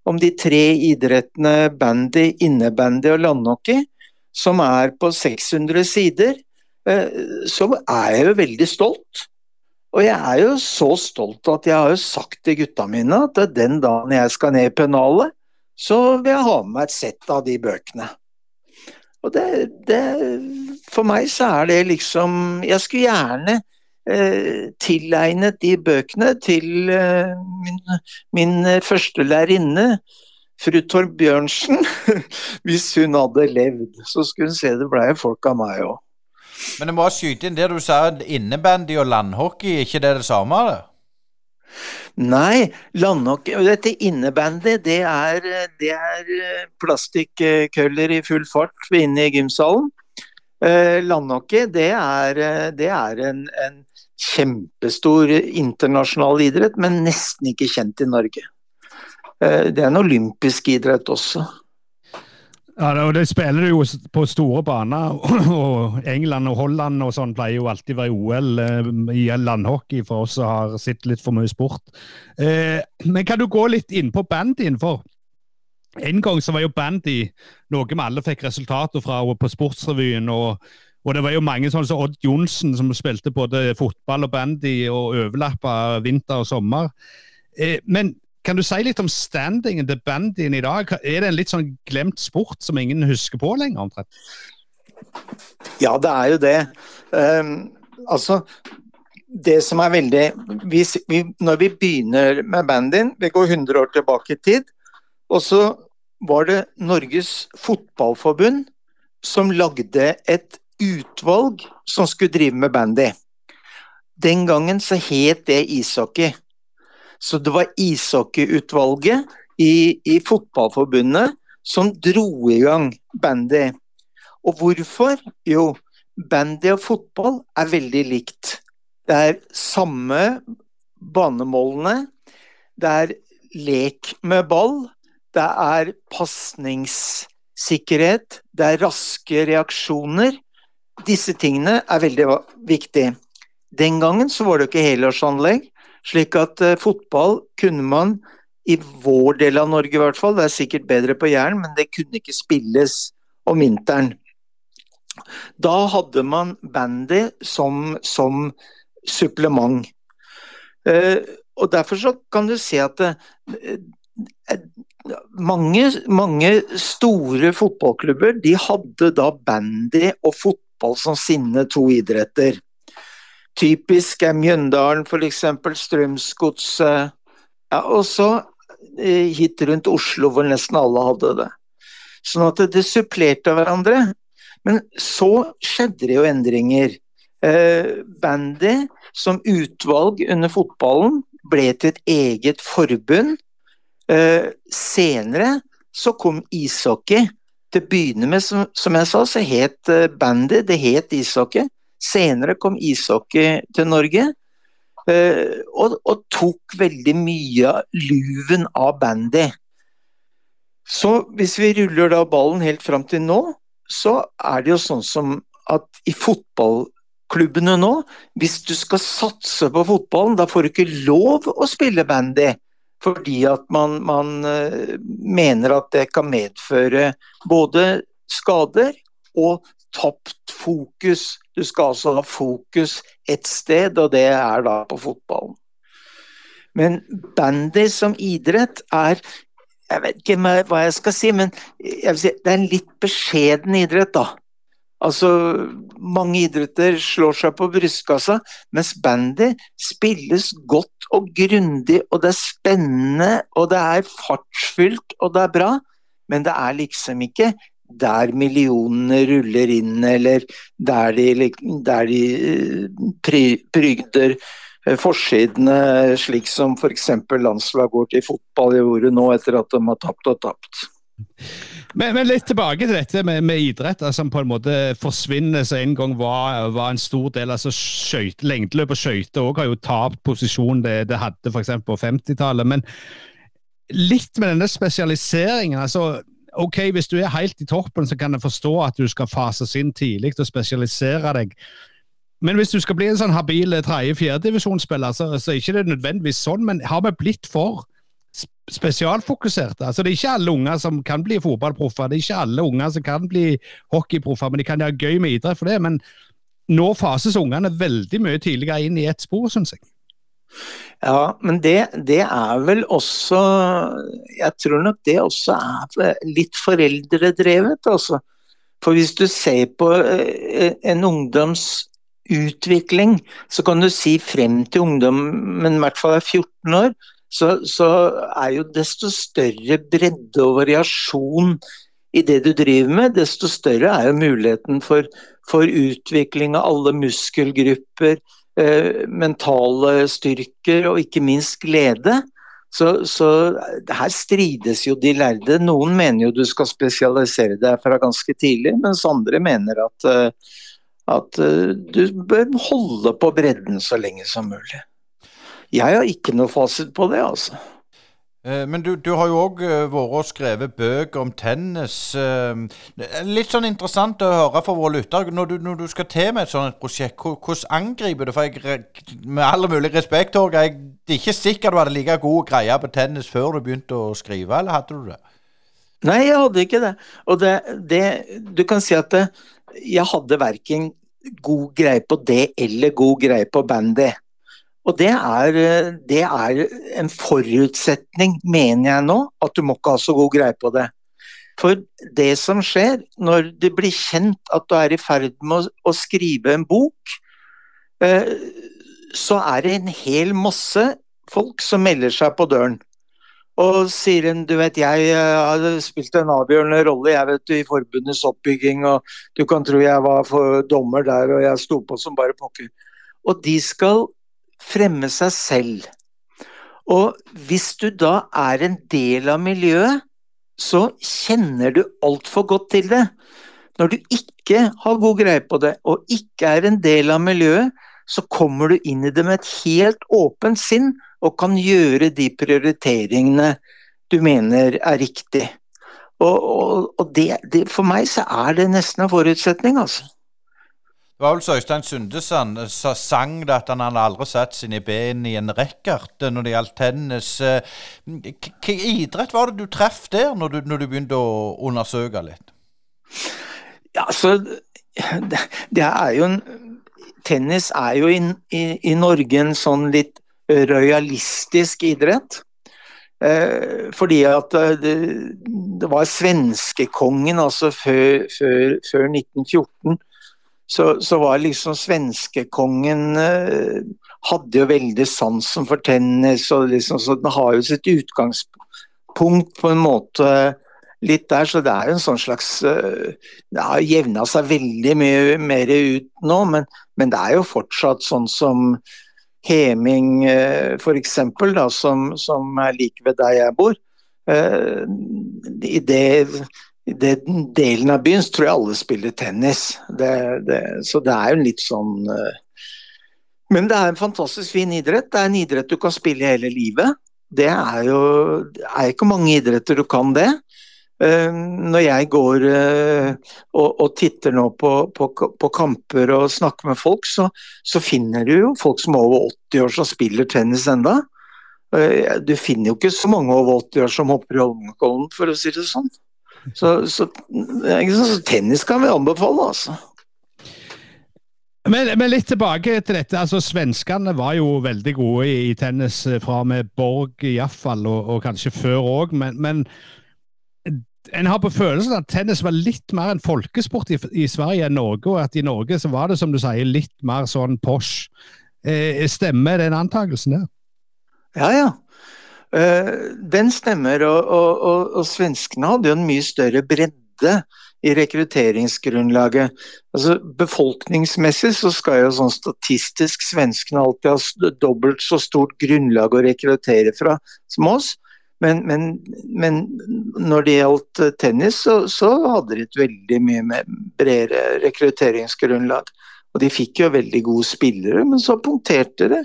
om de tre idrettene bandy, innebandy og landhockey, som er på 600 sider, eh, så er jeg jo veldig stolt. Og jeg er jo så stolt at jeg har jo sagt til gutta mine at den dagen jeg skal ned i pennalet, så vil jeg ha med meg et sett av de bøkene. Og det, det, For meg så er det liksom Jeg skulle gjerne eh, tilegnet de bøkene til eh, min, min første lærerinne, fru Torbjørnsen. [laughs] Hvis hun hadde levd, så skulle hun se det blei folk av meg òg. Men jeg må skyte inn det du sa, innebandy og landhockey, er ikke det det samme? Det? Nei, landhockey Dette innebandy, det er, det er eh, plastikkøller i full fart inne i gymsalen. Eh, landhockey, det er, eh, det er en, en, kjempestor internasjonal idrett, men nesten ikke kjent i Norge. Eh, det er en olympisk idrett også. Ja, og Det spiller jo på store baner. [clears throat] og England og Holland og sånn pleier jo alltid å være OL i landhockey for oss som har sett litt for mye sport. Men kan du gå litt inn på bandyen? En gang så var jo bandy noe vi alle fikk resultater fra på Sportsrevyen. og og det var jo mange sånne som Odd Johnsen som spilte både fotball og bandy og overlappa vinter og sommer. Eh, men kan du si litt om standingen til bandyen i dag? Er det en litt sånn glemt sport som ingen husker på lenger? omtrent? Ja, det er jo det. Um, altså, det som er veldig vi, Når vi begynner med bandyen, vi går 100 år tilbake i tid, og så var det Norges Fotballforbund som lagde et utvalg som skulle drive med bandy. Den gangen så het det ishockey. Så det var ishockeyutvalget i, i Fotballforbundet som dro i gang bandy. Og hvorfor? Jo, bandy og fotball er veldig likt. Det er samme banemålene. Det er lek med ball. Det er pasningssikkerhet. Det er raske reaksjoner. Disse tingene er veldig viktige. Den gangen så var det ikke helårsanlegg. Slik at uh, fotball kunne man, i vår del av Norge i hvert fall, det er sikkert bedre på Jæren, men det kunne ikke spilles om vinteren. Da hadde man bandy som, som supplement. Uh, og derfor så kan du se at uh, mange, mange, store fotballklubber de hadde da bandy og fotball som sine to idretter. Typisk er Mjøndalen f.eks., Strømsgodset ja, Og så eh, hit rundt Oslo hvor nesten alle hadde det. Sånn at det supplerte hverandre. Men så skjedde det jo endringer. Eh, bandy som utvalg under fotballen ble til et eget forbund. Eh, senere så kom ishockey. Til å begynne med, som, som jeg sa, så het bandet det het ishockey. Senere kom ishockey til Norge. Uh, og, og, tok veldig mye av luven av bandy. Så hvis vi ruller da ballen helt fram til nå, så er det jo sånn som at i fotballklubbene nå, hvis du skal satse på fotballen, da får du ikke lov å spille bandy. Fordi at man, man uh, mener at det kan medføre både skader og tapt fokus. Du skal altså ha fokus ett sted, og det er da på fotballen. Men bandy som idrett er Jeg vet ikke hva jeg skal si, men si, det er en litt beskjeden idrett, da. Altså, mange idretter slår seg på brystkassa, mens bandy spilles godt og grundig, og det er spennende, og det er fartsfylt, og det er bra, men det er liksom ikke der millionene ruller inn, eller der de, der de prygder eh, forsidene, slik som f.eks. landslag går i fotball gjorde nå, etter at de har tapt og tapt. [laughs] Men, men, litt tilbake til dette med, med idrett, som på en måte forsvinner, som en gang var, var, en stor del. altså skjøyt, Lengdeløp og skøyter har jo tapt posisjon det, det hadde f.eks. på 50-tallet. Men litt med denne spesialiseringen. altså ok, Hvis du er helt i toppen, så kan jeg forstå at du skal fases inn tidlig og spesialisere deg. Men hvis du skal bli en sånn habil tredje-fjerdedivisjonsspiller, så, så er det ikke nødvendigvis sånn. Men har vi blitt for spesialfokuserte? Altså, det er ikke alle unger som kan bli fotballproffer. Det er ikke alle unger som kan bli hockeyproffer, men de kan ha gøy med idrett for det. Men nå fases ungene veldig mye tidligere inn i ett spor, syns jeg. Ja, men det, det, er vel også Jeg tror nok det også er litt foreldredrevet, altså. For hvis du ser på eh, en ungdoms utvikling, så kan du si frem til ungdommen i hvert fall er 14 år, så, så, er jo desto større bredde og variasjon i det du driver med, desto større er jo muligheten for, for utvikling av alle muskelgrupper, Eh, mentale styrker og ikke minst glede. Så, så, her strides jo de lærde. Noen mener jo du skal spesialisere deg fra ganske tidlig, mens andre mener at, eh, at eh, du bør holde på bredden så lenge som mulig. Jeg har ikke noe fasit på det, altså. Eh, men du, du, har jo òg eh, vært og skrevet bøker om tennis. Eh, litt sånn interessant å høre for våre lyttere. Når, når, du skal til med et sånt prosjekt, hvordan angriper du For jeg, med all mulig respekt, Torgeir, det er ikke sikkert du hadde like god greie på tennis før du begynte å skrive, eller hadde du det? Nei, jeg hadde ikke det. Og det, det Du kan si at det, jeg hadde verken god greie på det eller god greie på bandy. Og det er, det er, en forutsetning, mener jeg nå, at du må ikke ha så god greie på det. For det som skjer når det blir kjent at du er i ferd med å, å skrive en bok, eh, så er det en hel masse folk som melder seg på døren. Og sier en, du vet, jeg har spilt en avgjørende rolle jeg vet i forbundets oppbygging, og du kan tro jeg var for dommer der, og jeg sto på som bare pokker. Og de skal fremme seg selv. Og hvis du da er en del av miljøet, så kjenner du altfor godt til det. Når du ikke har god greie på det, og ikke er en del av miljøet, så kommer du inn i det med et helt åpent sinn og kan gjøre de prioriteringene du mener er riktig. Og, og, og det, det, for meg så er det nesten en forutsetning, altså. Det var vel så Øystein Sundesand sang det at han hadde aldri satt sine ben i en racket når det gjaldt tennis. Hvilken idrett var det du traff der, når du, når du, begynte å undersøke litt? Ja, altså det, det er jo en Tennis er jo i, i, i Norge en sånn litt rojalistisk idrett. Eh, fordi at eh, det, det var svenskekongen, altså før, før, før 1914, så, så, var liksom svenskekongen eh, Hadde jo veldig sansen for tennis, og liksom, så den har jo sitt utgangspunkt på en måte litt der, så det er jo en sånn slags Det har jevna seg veldig mye mer ut nå, men, men det er jo fortsatt sånn som Heming eh, f.eks., som, som er like ved der jeg bor. Eh, I det, i den delen av byen tror jeg alle spiller tennis. Det, det, så det er jo litt sånn eh, Men det er en fantastisk fin idrett. Det er en idrett du kan spille hele livet. Det er jo det er ikke mange idretter du kan det. Eh, når jeg går eh, og, og titter nå på, på, på, kamper og snakker med folk, så, så, finner du jo folk som er over 80 år som spiller tennis enda. Du finner jo ikke så mange over 80 år som hopper i Holmenkollen, for å si det sånn. Så, så, så tennis kan vi anbefale, altså. Men, men, litt tilbake til dette. altså Svenskene var jo veldig gode i, i tennis fra med Borg iallfall, og, og kanskje før òg. Men, men, en har på følelsen at tennis var litt mer en folkesport i, i, Sverige enn Norge, og at i Norge så var det, som du sier, litt mer sånn posh. Eh, stemmer den antakelsen der? Ja, ja. Uh, den stemmer, og, og, og, og, svenskene hadde jo en mye større bredde i rekrutteringsgrunnlaget. Altså, befolkningsmessig så skal jo sånn statistisk svenskene alltid ha dobbelt så stort grunnlag å rekruttere fra som oss. Men, men, men, når det gjaldt eh, tennis, så, så, hadde de et veldig mye bredere rekrutteringsgrunnlag. Og de fikk jo veldig gode spillere, men så punkterte det.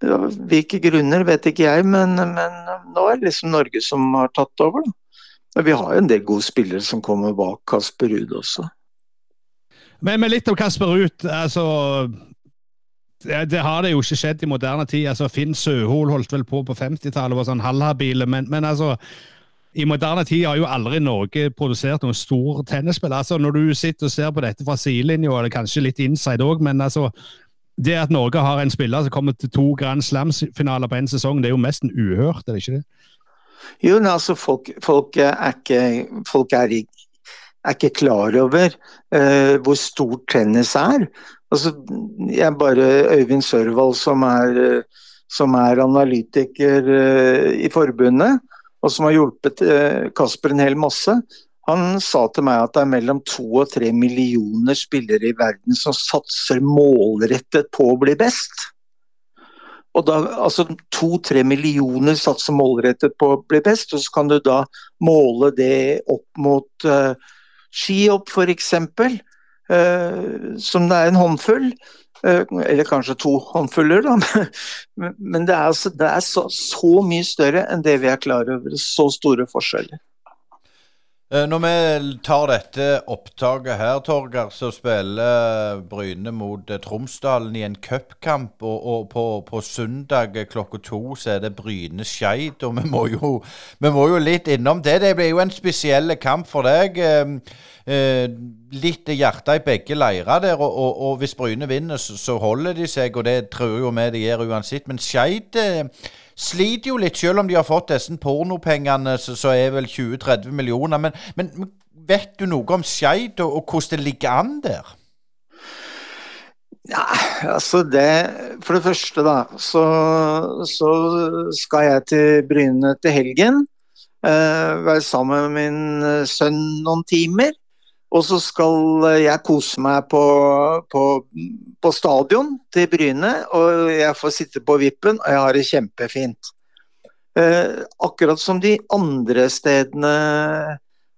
Hvilke grunner vet ikke jeg, men, men, nå er det liksom Norge som har tatt over. Da. Men vi har jo en del gode spillere som kommer bak Kasper Ruud også. Men, men, litt om Kasper Ruud. Altså, det har det jo ikke skjedd i moderne tid. altså Finn Søhol holdt vel på på 50-tallet og var sånn halvhabile, men, men, altså i moderne tid har jo aldri Norge produsert noen stor tennisspill. Altså, når du sitter og ser på dette fra sidelinja, og det er kanskje litt inside òg, men altså det at Norge har en spiller som kommer til to Grand Slams-finaler på én sesong, det er jo nesten uhørt, er det ikke det? Jo, altså folk, folk er ikke, folk er, er ikke klar over uh, hvor stort tennis er. Altså, jeg bare Øyvind Sørvold som er, som er analytiker uh, i forbundet, og som har hjulpet uh, Kasper en hel masse. Han sa til meg at det er mellom to og tre millioner spillere i verden som satser målrettet på å bli best. Og da, altså To-tre millioner satser målrettet på å bli best, og så kan du da måle det opp mot uh, skihopp f.eks. uh, som det er en håndfull. Eh, eller kanskje to håndfuller, da. [laughs] Men det er, altså, det er så, så, mye større enn det vi er klar over. Så store forskjeller. Eh, når vi tar dette opptaket her, Torgeir, så spiller Bryne mot eh, Tromsdalen i en cupkamp. Og, og på, på, søndag klokka to så er det Bryne-Skeid. Og vi må, jo, vi må, jo, litt innom det. Det blir jo en spesiell kamp for deg. Eh, litt hjerte i begge leirer der. Og, og, og hvis Bryne vinner, så, holder de seg, og det tror jo vi de gjør uansett. Men Skeid sliter jo litt, selv om de har fått disse pornopengene, så, så er vel 20-30 millioner. Men, men, vet du noe om Skeid, og, og hvordan det ligger an der? Ja, altså det For det første, da, så, så skal jeg til Bryne til helgen. Uh, være sammen med min sønn noen timer. Og så skal jeg kose meg på, på, på, stadion til Bryne, og jeg får sitte på vippen, og jeg har det kjempefint. Eh, akkurat som de andre stedene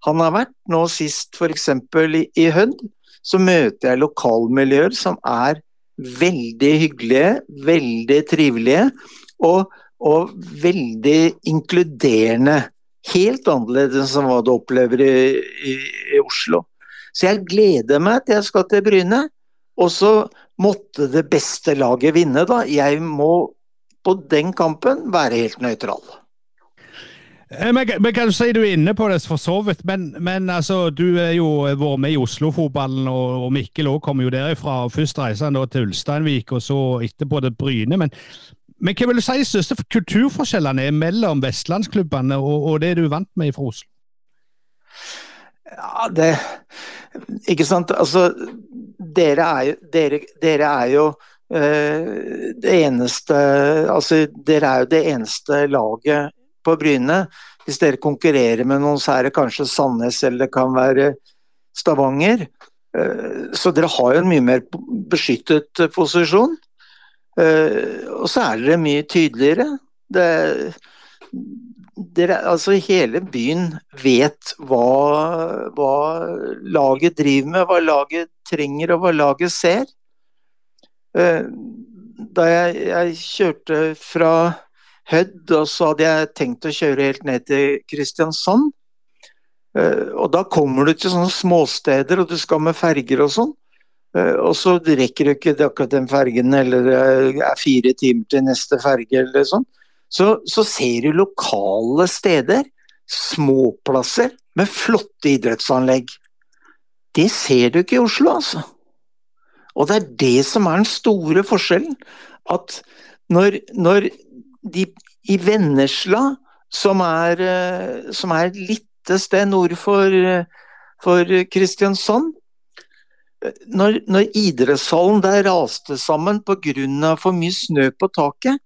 han har vært, nå sist f.eks. i, i Hødd, så møter jeg lokalmiljøer som er veldig hyggelige, veldig trivelige og, og veldig inkluderende. Helt annerledes enn hva du opplever i, i, i Oslo. Så jeg gleder meg til jeg skal til Bryne. Og så måtte det beste laget vinne, da. Jeg må på den kampen være helt nøytral. Eh, men kan du si du er inne på det for så vidt, men, men altså, du er jo vært med i Oslo-fotballen, og, og, Mikkel også kommer jo derifra. og Først reiste han til Ulsteinvik, og så etterpå til Bryne. Men, men hva vil du si største kulturforskjellene er mellom vestlandsklubbene og, og det du er vant med fra Oslo? Ja, det Ikke sant. Altså, dere er jo, dere, dere er jo uh, det eneste Altså, dere er jo det eneste laget på Bryne. Hvis dere konkurrerer med noen, så er det kanskje Sandnes eller det kan være Stavanger. Uh, så dere har jo en mye mer beskyttet posisjon. Uh, og så er dere mye tydeligere. Det dere, altså hele byen vet hva, hva, laget driver med, hva laget trenger og hva laget ser. Eh, da jeg, jeg kjørte fra Hødd, og så hadde jeg tenkt å kjøre helt ned til Kristiansand. Eh, og da kommer du til sånne småsteder, og du skal med ferger og sånn. Eh, og så rekker du ikke akkurat den fergen, eller er fire timer til neste ferge, eller sånn så, så ser du lokale steder, småplasser, med flotte idrettsanlegg. Det ser du ikke i Oslo, altså. Og det er det som er den store forskjellen. At når, når de i Vennesla, som er, eh, som er et lite sted nord for, for Kristiansand, når, når idrettshallen der raste sammen pga. for mye snø på taket,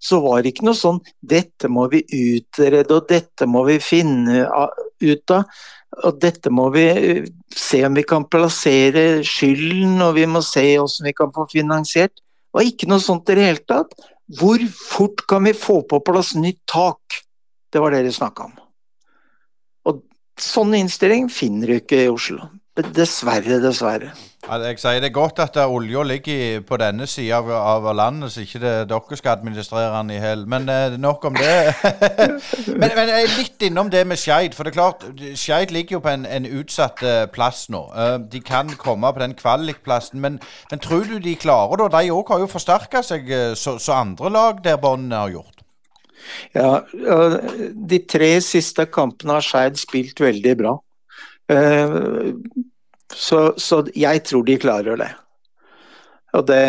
så var det ikke noe sånn 'dette må vi utrede', og 'dette må vi finne ut av', og 'dette må vi eh, se om vi kan plassere skylden', og vi må se hvordan vi kan få finansiert'. Det var ikke noe sånt i det hele tatt. Hvor fort kan vi få på plass nytt tak? Det var det de snakka om. Og sånn innstilling finner du ikke i Oslo. Dessverre, dessverre. Jeg sier Det er godt at olja ligger på denne sida av, landet, så ikke det, dere skal administrere den i hell. Men eh, nok om det. [laughs] men, men, jeg er litt innom det med Skeid. For det er klart, Skeid ligger jo på en, en utsatt uh, plass nå. Uh, de kan komme på den kvalikplassen. Men, men tror du de klarer det? De òg har jo forsterka seg, så, så, andre lag der båndene har gjort. Ja, de tre siste kampene har Skeid spilt veldig bra. Så, så, jeg tror de klarer det. Og det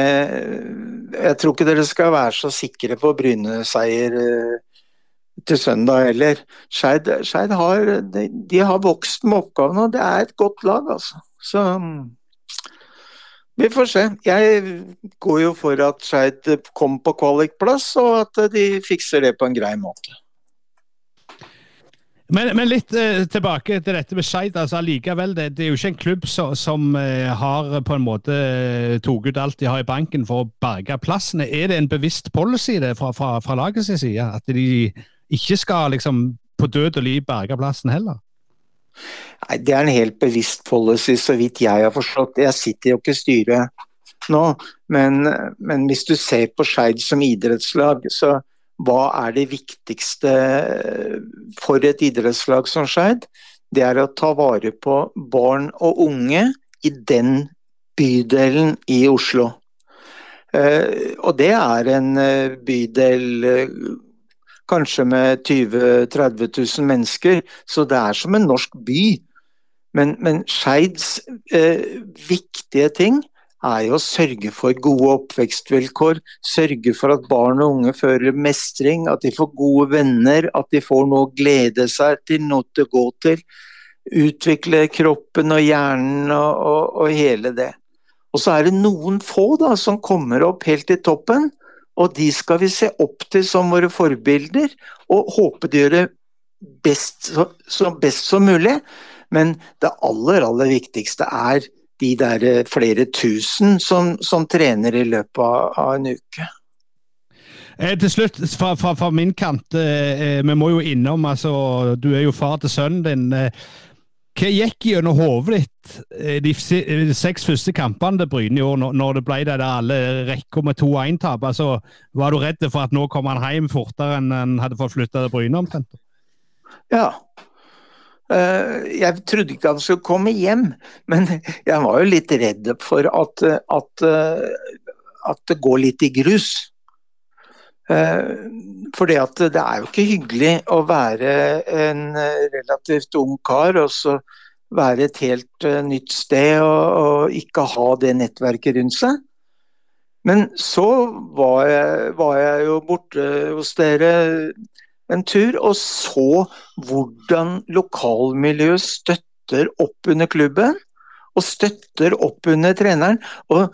Jeg tror ikke dere skal være så sikre på Bryne-seier eh, til søndag heller. Skeid har, de, de, har vokst med oppgavene, og det er et godt lag, altså. Så vi får se. Jeg går jo for at Skeid kommer på kvalikplass, og at de fikser det på en grei måte. Men, men litt eh, tilbake til dette med Skeid. Altså, allikevel, det, det, er jo ikke en klubb så, som eh, har på en måte eh, tatt ut alt de har i banken for å berge plassene. Er det en bevisst policy det fra, fra, fra lagets side? At de ikke skal liksom på død og liv berge plassen heller? Nei, Det er en helt bevisst policy, så vidt jeg har forstått. Jeg sitter jo ikke i styret nå, men, men hvis du ser på Skeid som idrettslag, så hva er det viktigste for et idrettslag som Skeid? det er å ta vare på barn og unge i den bydelen i Oslo. Eh, og det er en eh, bydel eh, kanskje med 20 000-30 000 mennesker, så det er som en norsk by. Men, men Skeids eh, viktige ting er jo å sørge for gode oppvekstvilkår, sørge for at barn og unge føler mestring, at de får gode venner, at de får noe å glede seg til, noe til å gå til. Utvikle kroppen og hjernen og, og, og hele det. Og så er det noen få da, som kommer opp helt i toppen, og de skal vi se opp til som våre forbilder, og håpe de gjør det best, så, så best som mulig. Men det aller, aller viktigste er de der eh, flere tusen som, som trener i løpet av, av en uke. Eh, til slutt, fra, fra, fra min kant, eh, eh vi må jo innom altså, Du er jo far til sønnen din. Eh, hva gikk gjennom hodet ditt de, de seks første kampene til Bryne i år, når det ble det der alle rekker med 2-1-tap? Altså, var du redd for at nå kom han hjem fortere enn han hadde fått flytta til Bryne? omtrent? Ja. Eh, jeg trodde ikke han skulle komme hjem, men [laughs] jeg var jo litt redd for at, at, eh, at det går litt i grus. For det er jo ikke hyggelig å være en relativt ung kar og så være et helt nytt sted og, og ikke ha det nettverket rundt seg. Men så var jeg, var jeg, jo borte hos dere en tur og så hvordan lokalmiljøet støtter opp under klubben. Og støtter opp under treneren. Og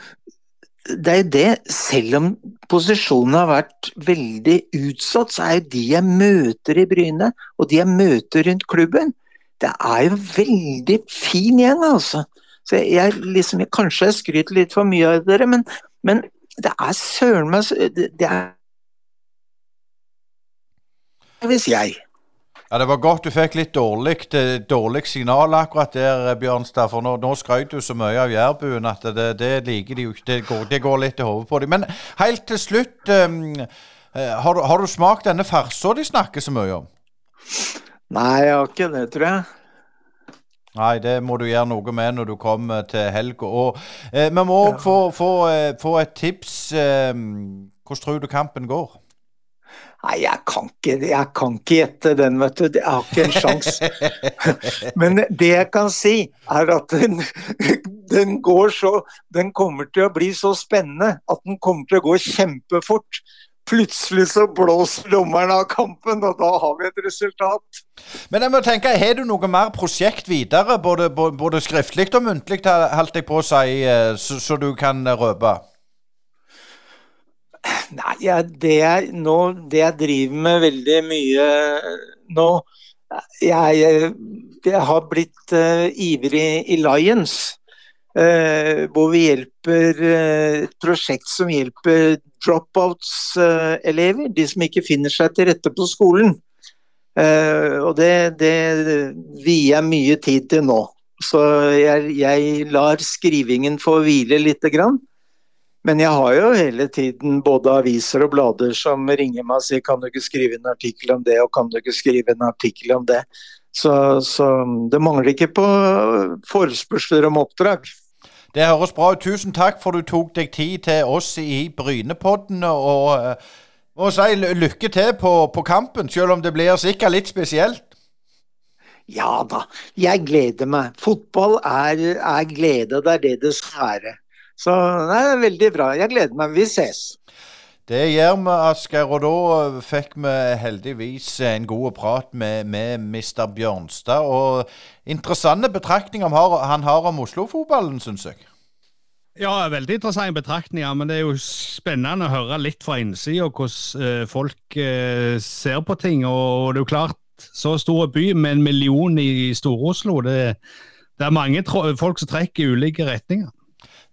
det er det, selv om posisjonen har vært veldig utsatt, så er jo de jeg møter i Bryne, og de jeg møter rundt klubben, det er jo veldig fin gjeng, altså. Så jeg, jeg liksom, Kanskje jeg skryter litt for mye av dere, men, men det er søren meg det er Hvis jeg ja, Det var godt du fikk litt dårlig, eh, dårlig signal akkurat der, eh, Bjørnstad. For nå, nå skrøt du så mye av jærbuen at det, det, liker de jo ikke. Det går, det går litt i hodet på dem. Men helt til slutt, um, har, har, du smakt denne farsa de snakker så mye om? Nei, jeg har ikke det, tror jeg. Nei, det må du gjøre noe med når du kommer til helga. Eh, vi må òg ja. få, få, få, et tips. Eh, hvordan tror du kampen går? Nei, jeg kan ikke, jeg kan ikke gjette den, vet du. Jeg har ikke en sjanse. [laughs] Men det jeg kan si, er at den, den, går så Den kommer til å bli så spennende at den kommer til å gå kjempefort. Plutselig så blåser dommeren av kampen, og da har vi et resultat. Men jeg må tenke, har du noe mer prosjekt videre, både, både skriftlig og muntlig, holdt jeg på å si, eh, så, så du kan røpe? Nei, ja, det, jeg, nå, det jeg driver med veldig mye nå Jeg, jeg har blitt uh, ivrig i Lions. Uh, hvor vi hjelper uh, prosjekt som hjelper dropouts-elever. de som ikke finner seg til rette på skolen. og det, det vier jeg mye tid til nå. Så jeg, jeg lar skrivingen få hvile lite grann. Men jeg har jo hele tiden både aviser og blader som ringer meg og sier kan du ikke skrive en artikkel om det, og kan du ikke skrive en artikkel om det. Så, så det mangler ikke på forespørsler om oppdrag. Det høres bra ut. Tusen takk for du tok deg tid til oss i Brynepodden. Og uh, må si lykke til på, på, kampen, selv om det blir sikkert litt spesielt. Ja da, jeg gleder meg. Fotball er, er glede, det er det det skal være. Så det er veldig bra. Jeg gleder meg. Vi ses. Det gjør vi, Asgeir. Og da fikk vi heldigvis en god prat med, med Mr. Bjørnstad. Og interessante betraktninger han har om Oslo-fotballen, syns jeg. Ja, veldig interessante betraktninger, men det er jo spennende å høre litt fra innsida hvordan uh, folk uh, ser på ting. Og, det er jo klart, så stor by med en million i Stor-Oslo, det, det, er mange folk som trekker i ulike retninger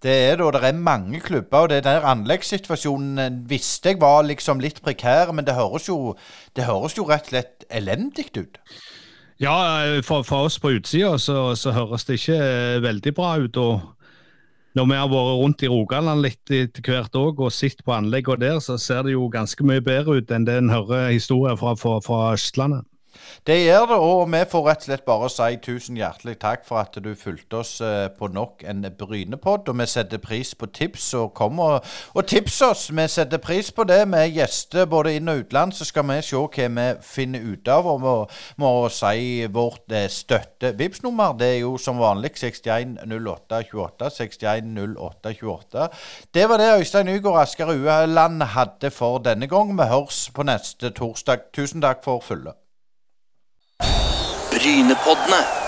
det er da, det er mange klubber, og det der anleggssituasjonen eh, visste jeg var liksom litt prekær, men det høres jo, det høres jo rett og slett elendig ut. Ja, eh, for, for oss på utsida så, så, høres det ikke eh, veldig bra ut. og når vi har vært rundt i Rogaland litt etter hvert òg og sett på anleggene der, så ser det jo ganske mye bedre ut enn det en hører historier fra, fra, fra Østlandet. Det gjør det, og vi får rett og slett bare si tusen hjertelig takk for at du fulgte oss eh, på nok en Brynepod. Og vi setter pris på tips, og kom og, og tips oss. Vi setter pris på det med gjester både inn- og utland. Så skal vi se hva vi finner ut av. Og må, må si vårt eh, støtte vips nummer Det er jo som vanlig 610828. 610828. Det var det Øystein Nygaard Asker Ueland hadde for denne gang. Vi høres på neste torsdag. Tusen takk for følget. Brynepoddene.